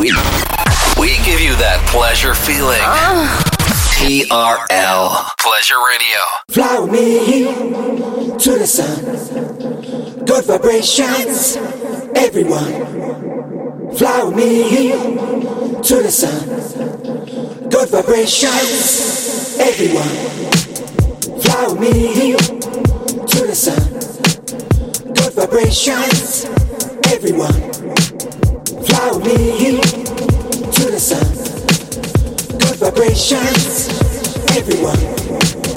We we give you that pleasure feeling. TRL Pleasure Radio. Fly with me to the sun. Good vibrations, everyone. Fly with me to the sun. Good vibrations, everyone. Fly with me to the sun. Good vibrations, everyone. Fly me to the sun. Good vibrations, everyone.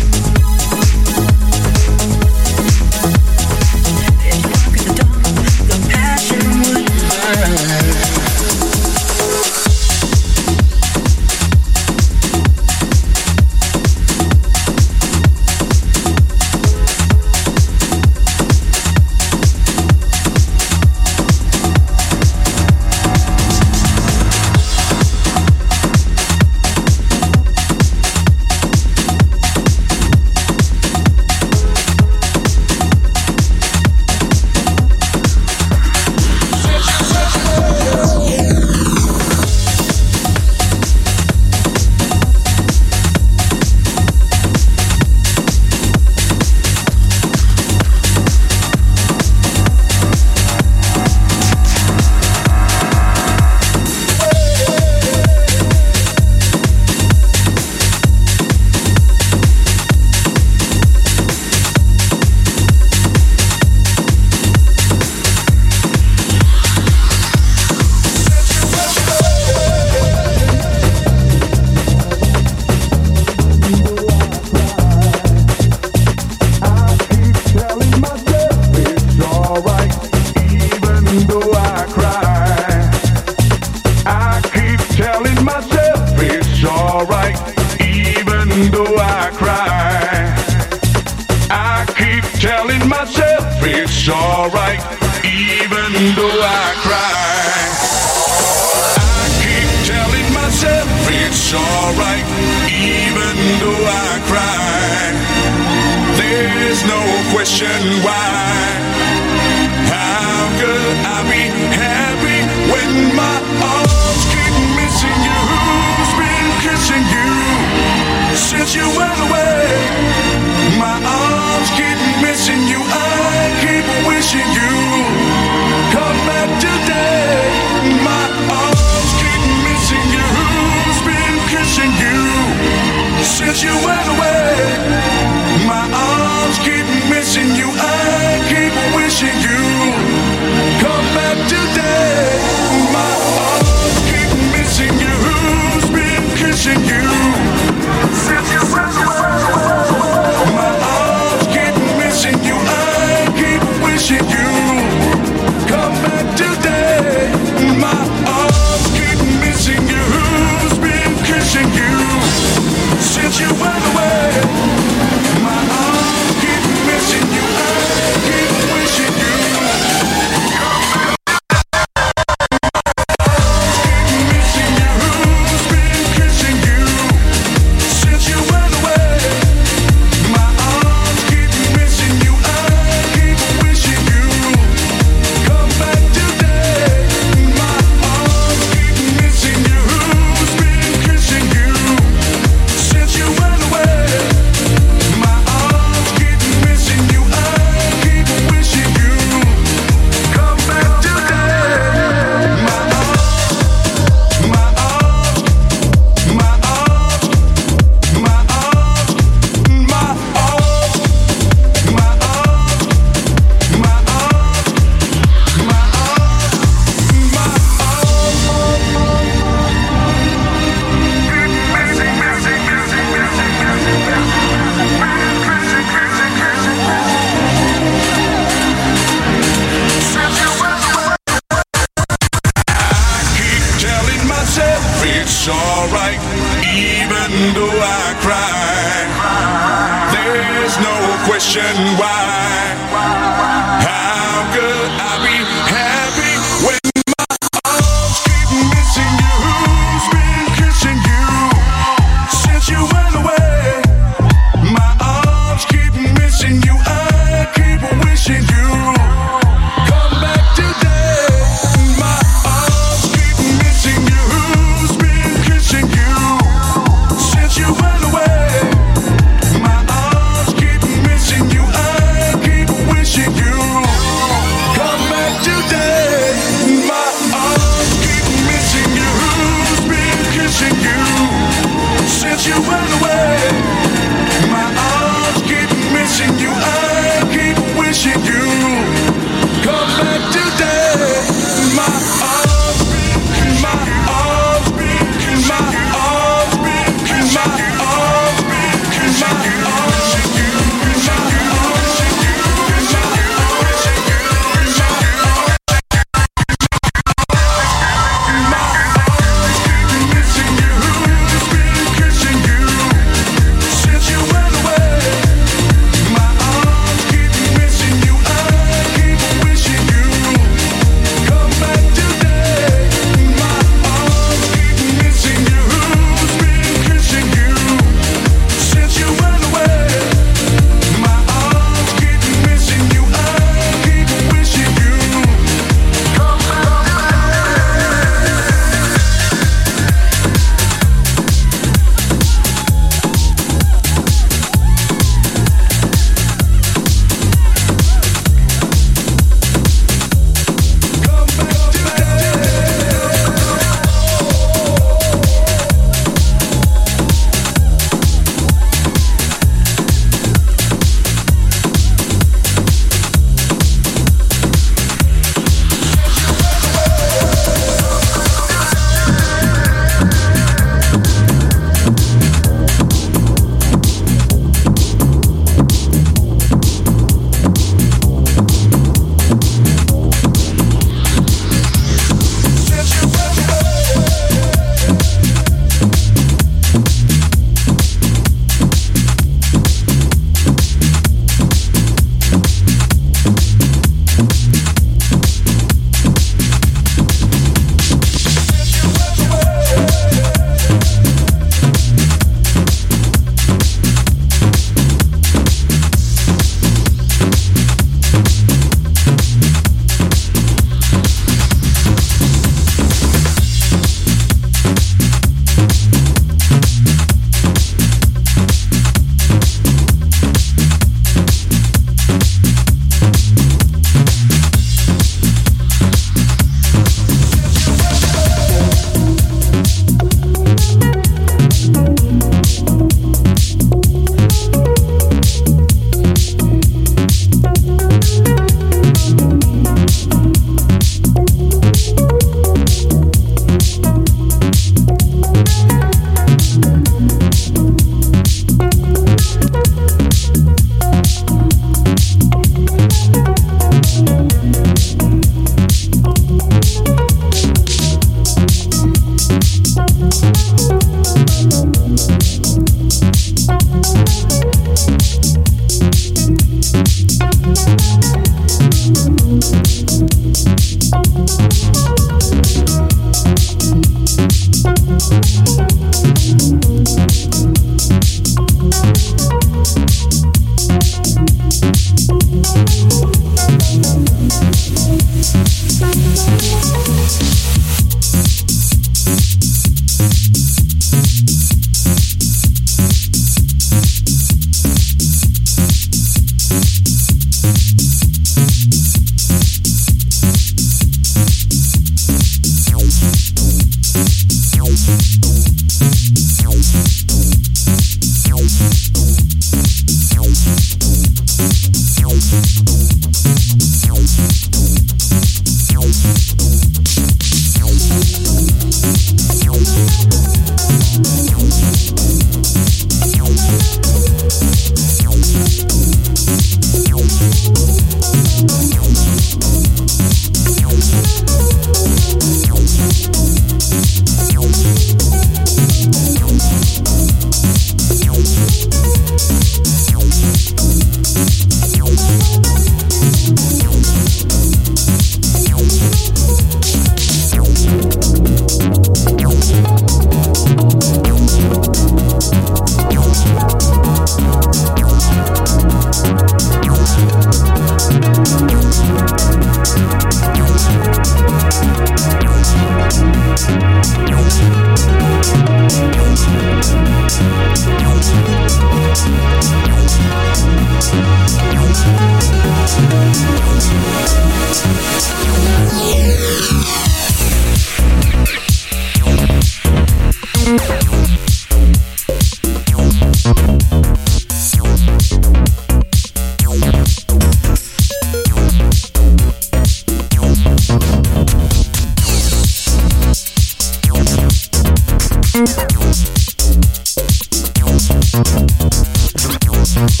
Thank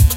you.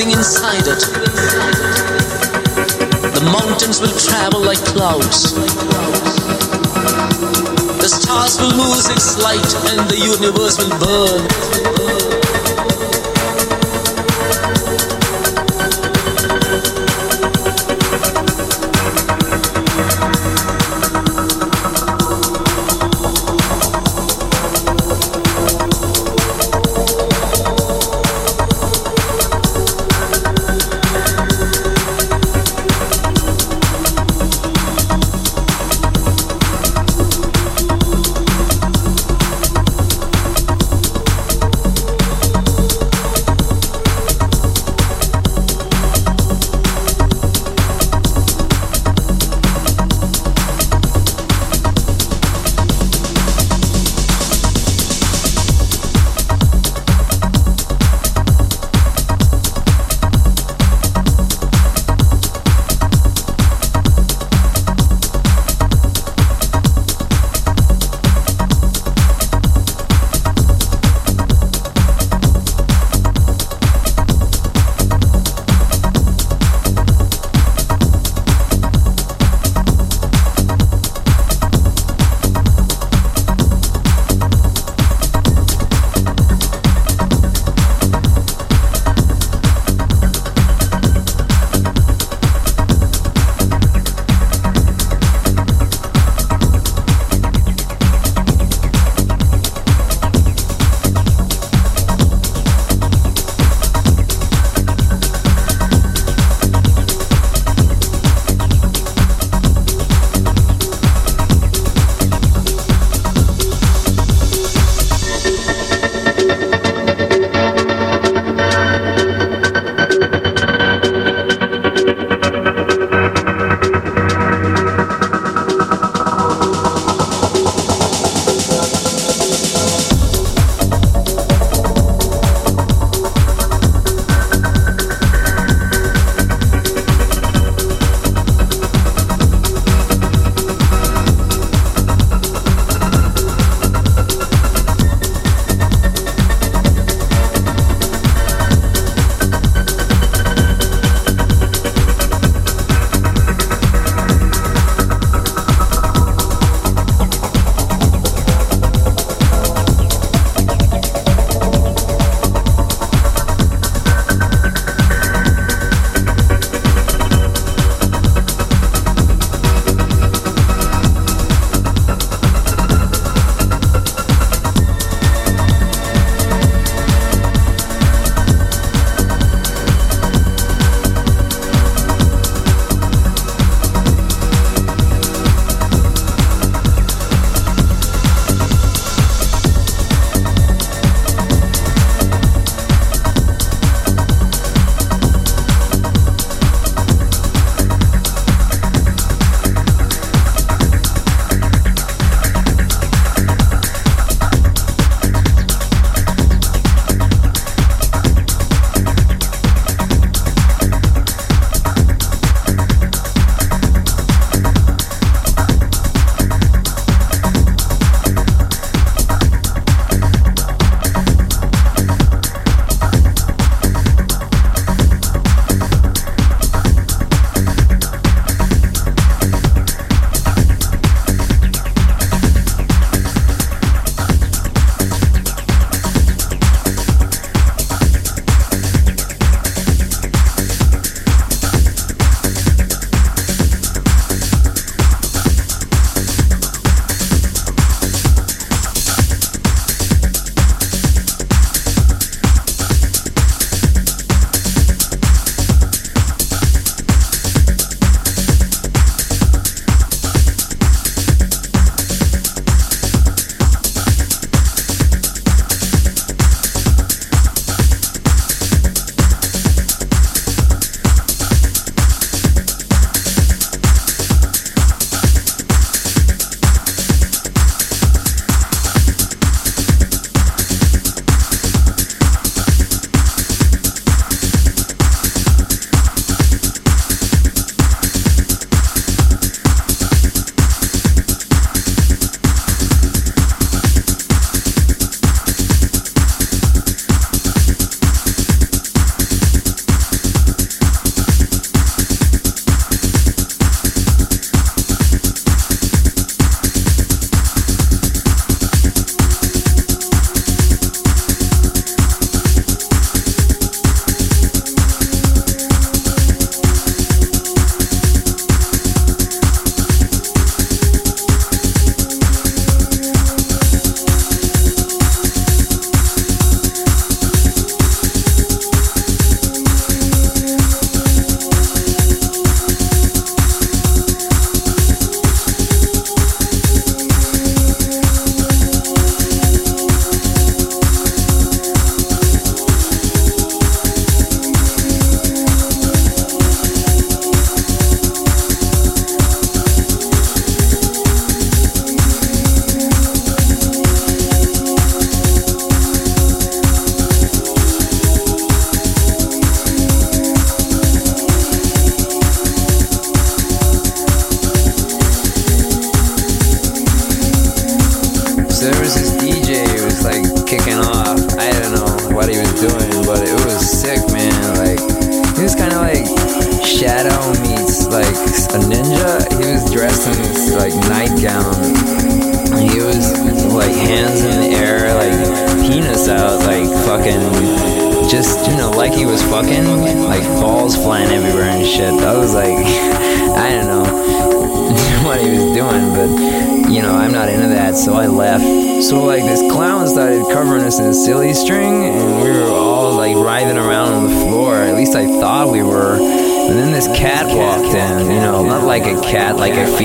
inside it. The mountains will travel like clouds. The stars will lose its light and the universe will burn.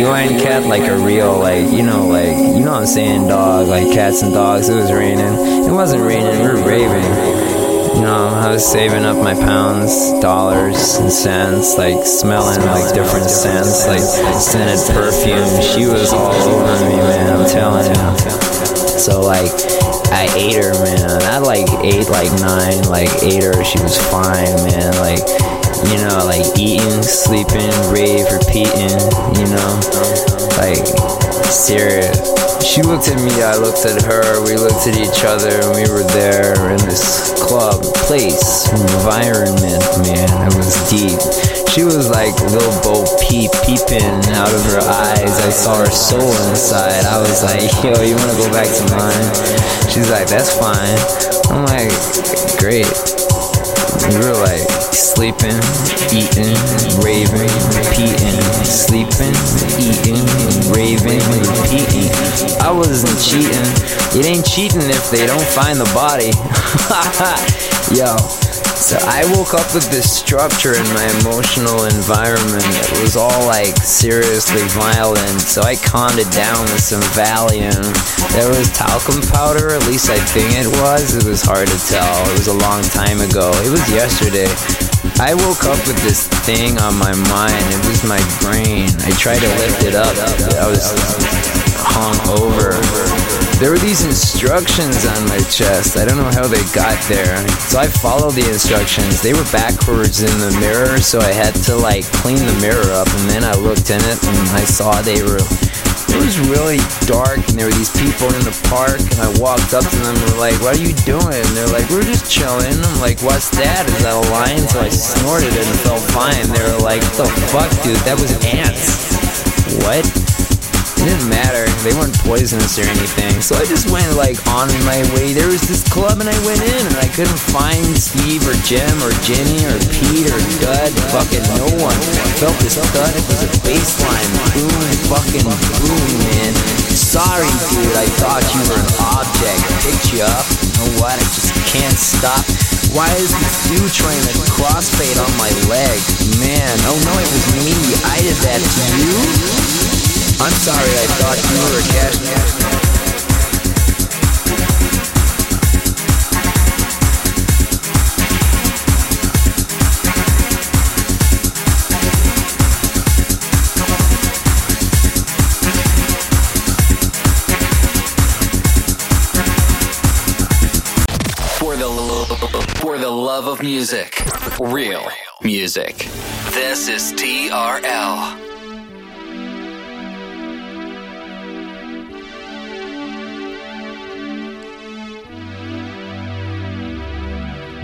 Cat, like a feline cat, like a real, like, you know, like, you know what I'm saying, dog, like cats and dogs. It was raining. It wasn't raining, we were raving. You know, I was saving up my pounds, dollars, and cents, like smelling like different scents, like scented perfume. She was all over me, man, I'm telling you. So, like, I ate her, man. I like ate like nine, like ate her. She was fine, man. Like, you know, like eating, sleeping, rave, repeating, you know, like serious. She looked at me, I looked at her, we looked at each other, and we were there in this club, place, environment, man. It was deep. She was like little Bo Peep peeping out of her eyes. I saw her soul inside. I was like, yo, you wanna go back to mine? She's like, that's fine. I'm like, great. We were like sleeping, eating, raving, repeating, sleeping, eating, raving, repeating. I wasn't cheating. It ain't cheating if they don't find the body. Yo. So I woke up with this structure in my emotional environment. It was all like seriously violent. So I calmed it down with some Valium. There was talcum powder, at least I think it was. It was hard to tell. It was a long time ago. It was yesterday. I woke up with this thing on my mind. It was my brain. I tried to lift it up. I was hung over. There were these instructions on my chest. I don't know how they got there. So I followed the instructions. They were backwards in the mirror, so I had to like clean the mirror up. And then I looked in it and I saw they were. It was really dark, and there were these people in the park. And I walked up to them and were like, "What are you doing?" And they're like, "We're just chilling." I'm like, "What's that? Is that a lion?" So I snorted and felt fine. They were like, the fuck, dude? That was ants." What? Didn't matter. They weren't poisonous or anything. So I just went like on my way. There was this club and I went in and I couldn't find Steve or Jim or Jenny or Pete or Dud. Fucking no one. I felt this thud. It was a bassline. Boom, fucking boom, man. Sorry, dude. I thought you were an object. I Picked you up. You know what? I just can't stop. Why is this dude trying to crossfade on my leg? Man, oh no, it was me. I did that to you? I'm sorry, I thought you were a for the love of music, real music. This is TRL.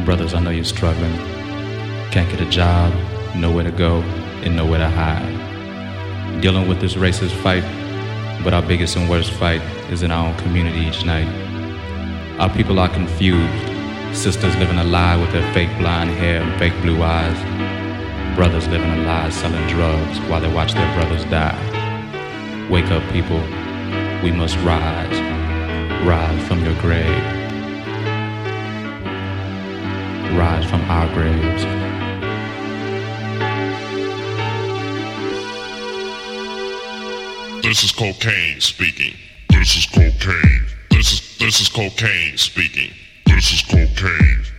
Brothers, I know you're struggling. Can't get a job, nowhere to go, and nowhere to hide. Dealing with this racist fight, but our biggest and worst fight is in our own community each night. Our people are confused. Sisters living a lie with their fake blonde hair and fake blue eyes. Brothers living a lie selling drugs while they watch their brothers die. Wake up, people. We must rise. Rise from your grave. Rise from our graves. This is cocaine speaking. This is cocaine. This is this is cocaine speaking. This is cocaine.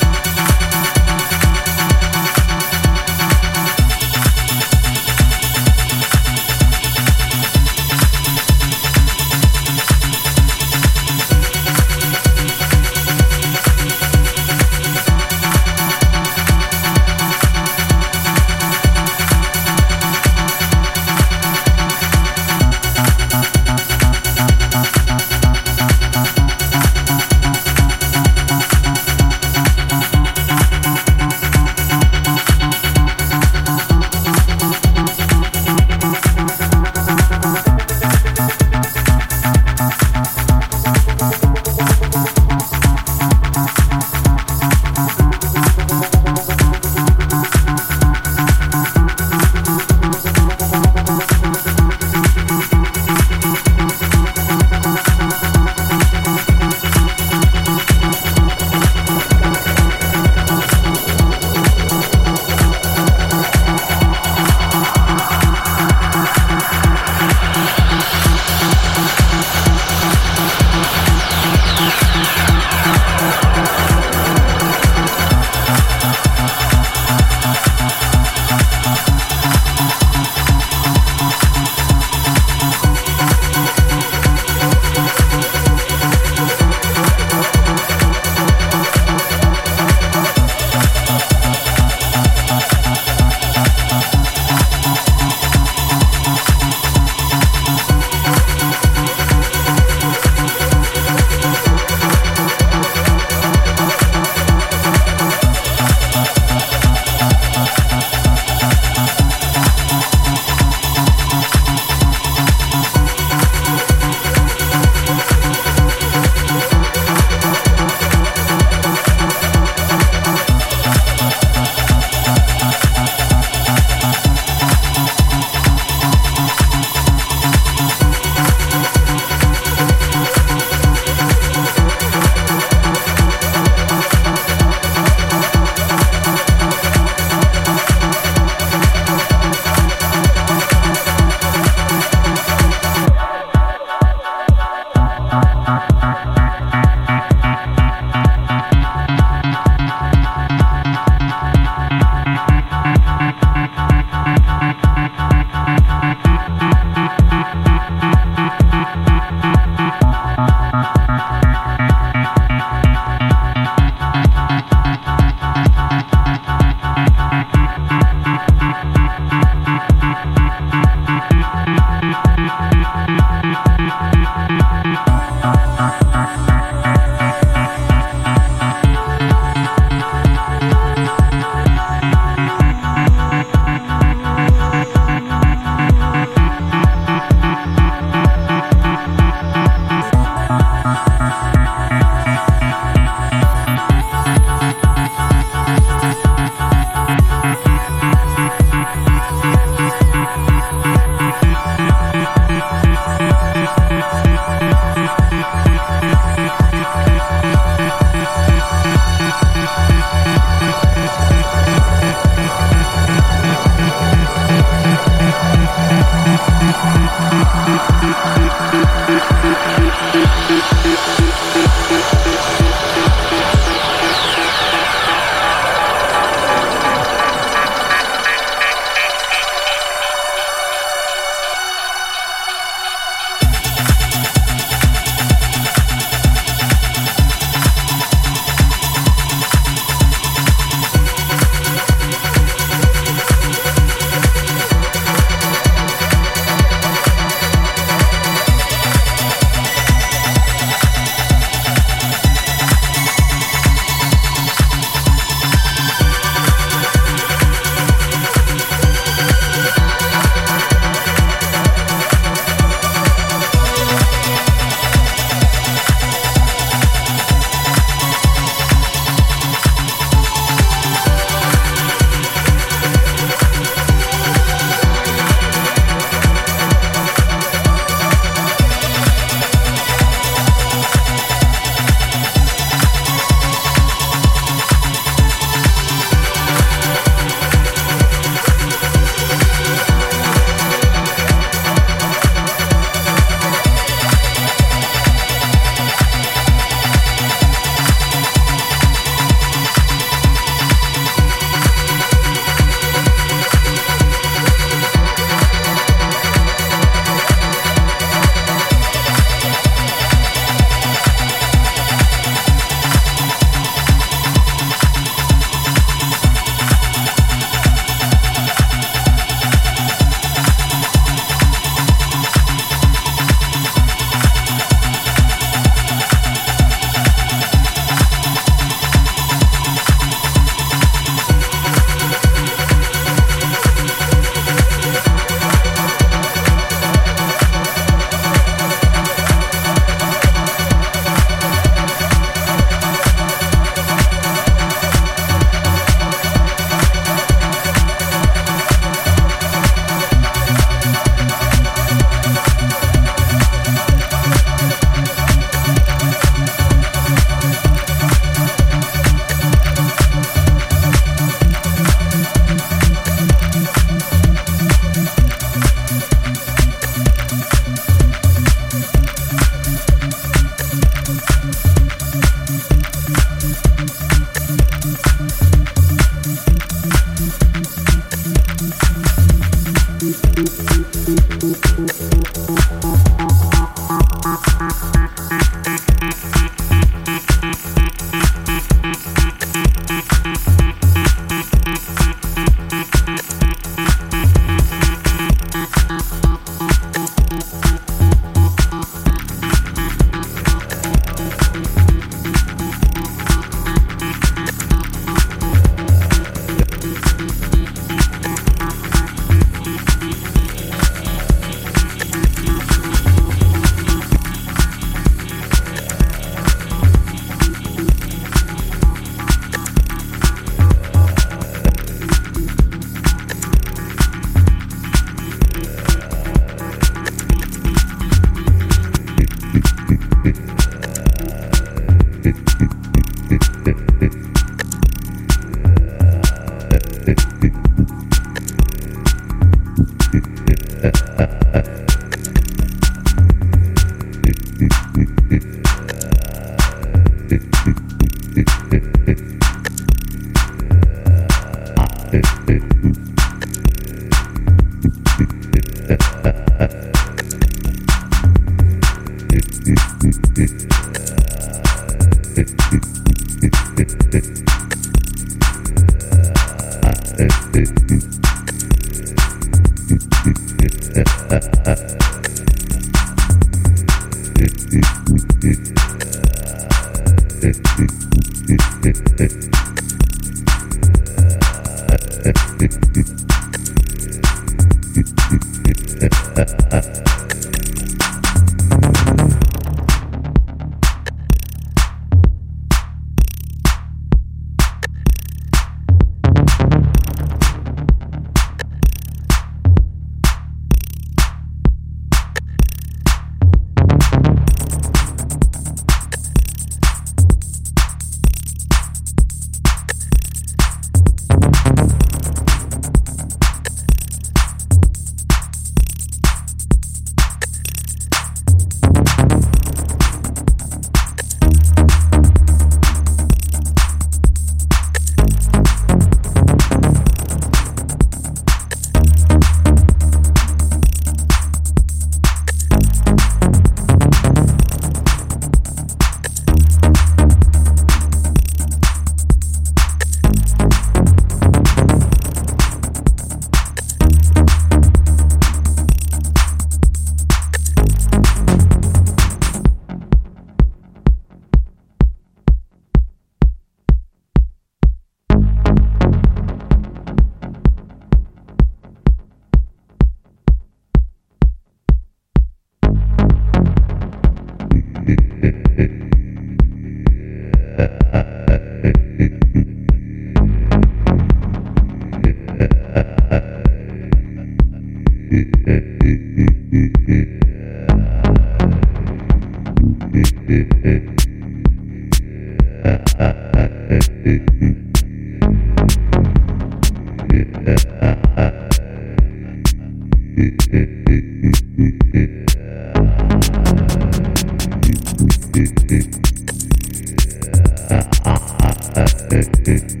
Eh, eh.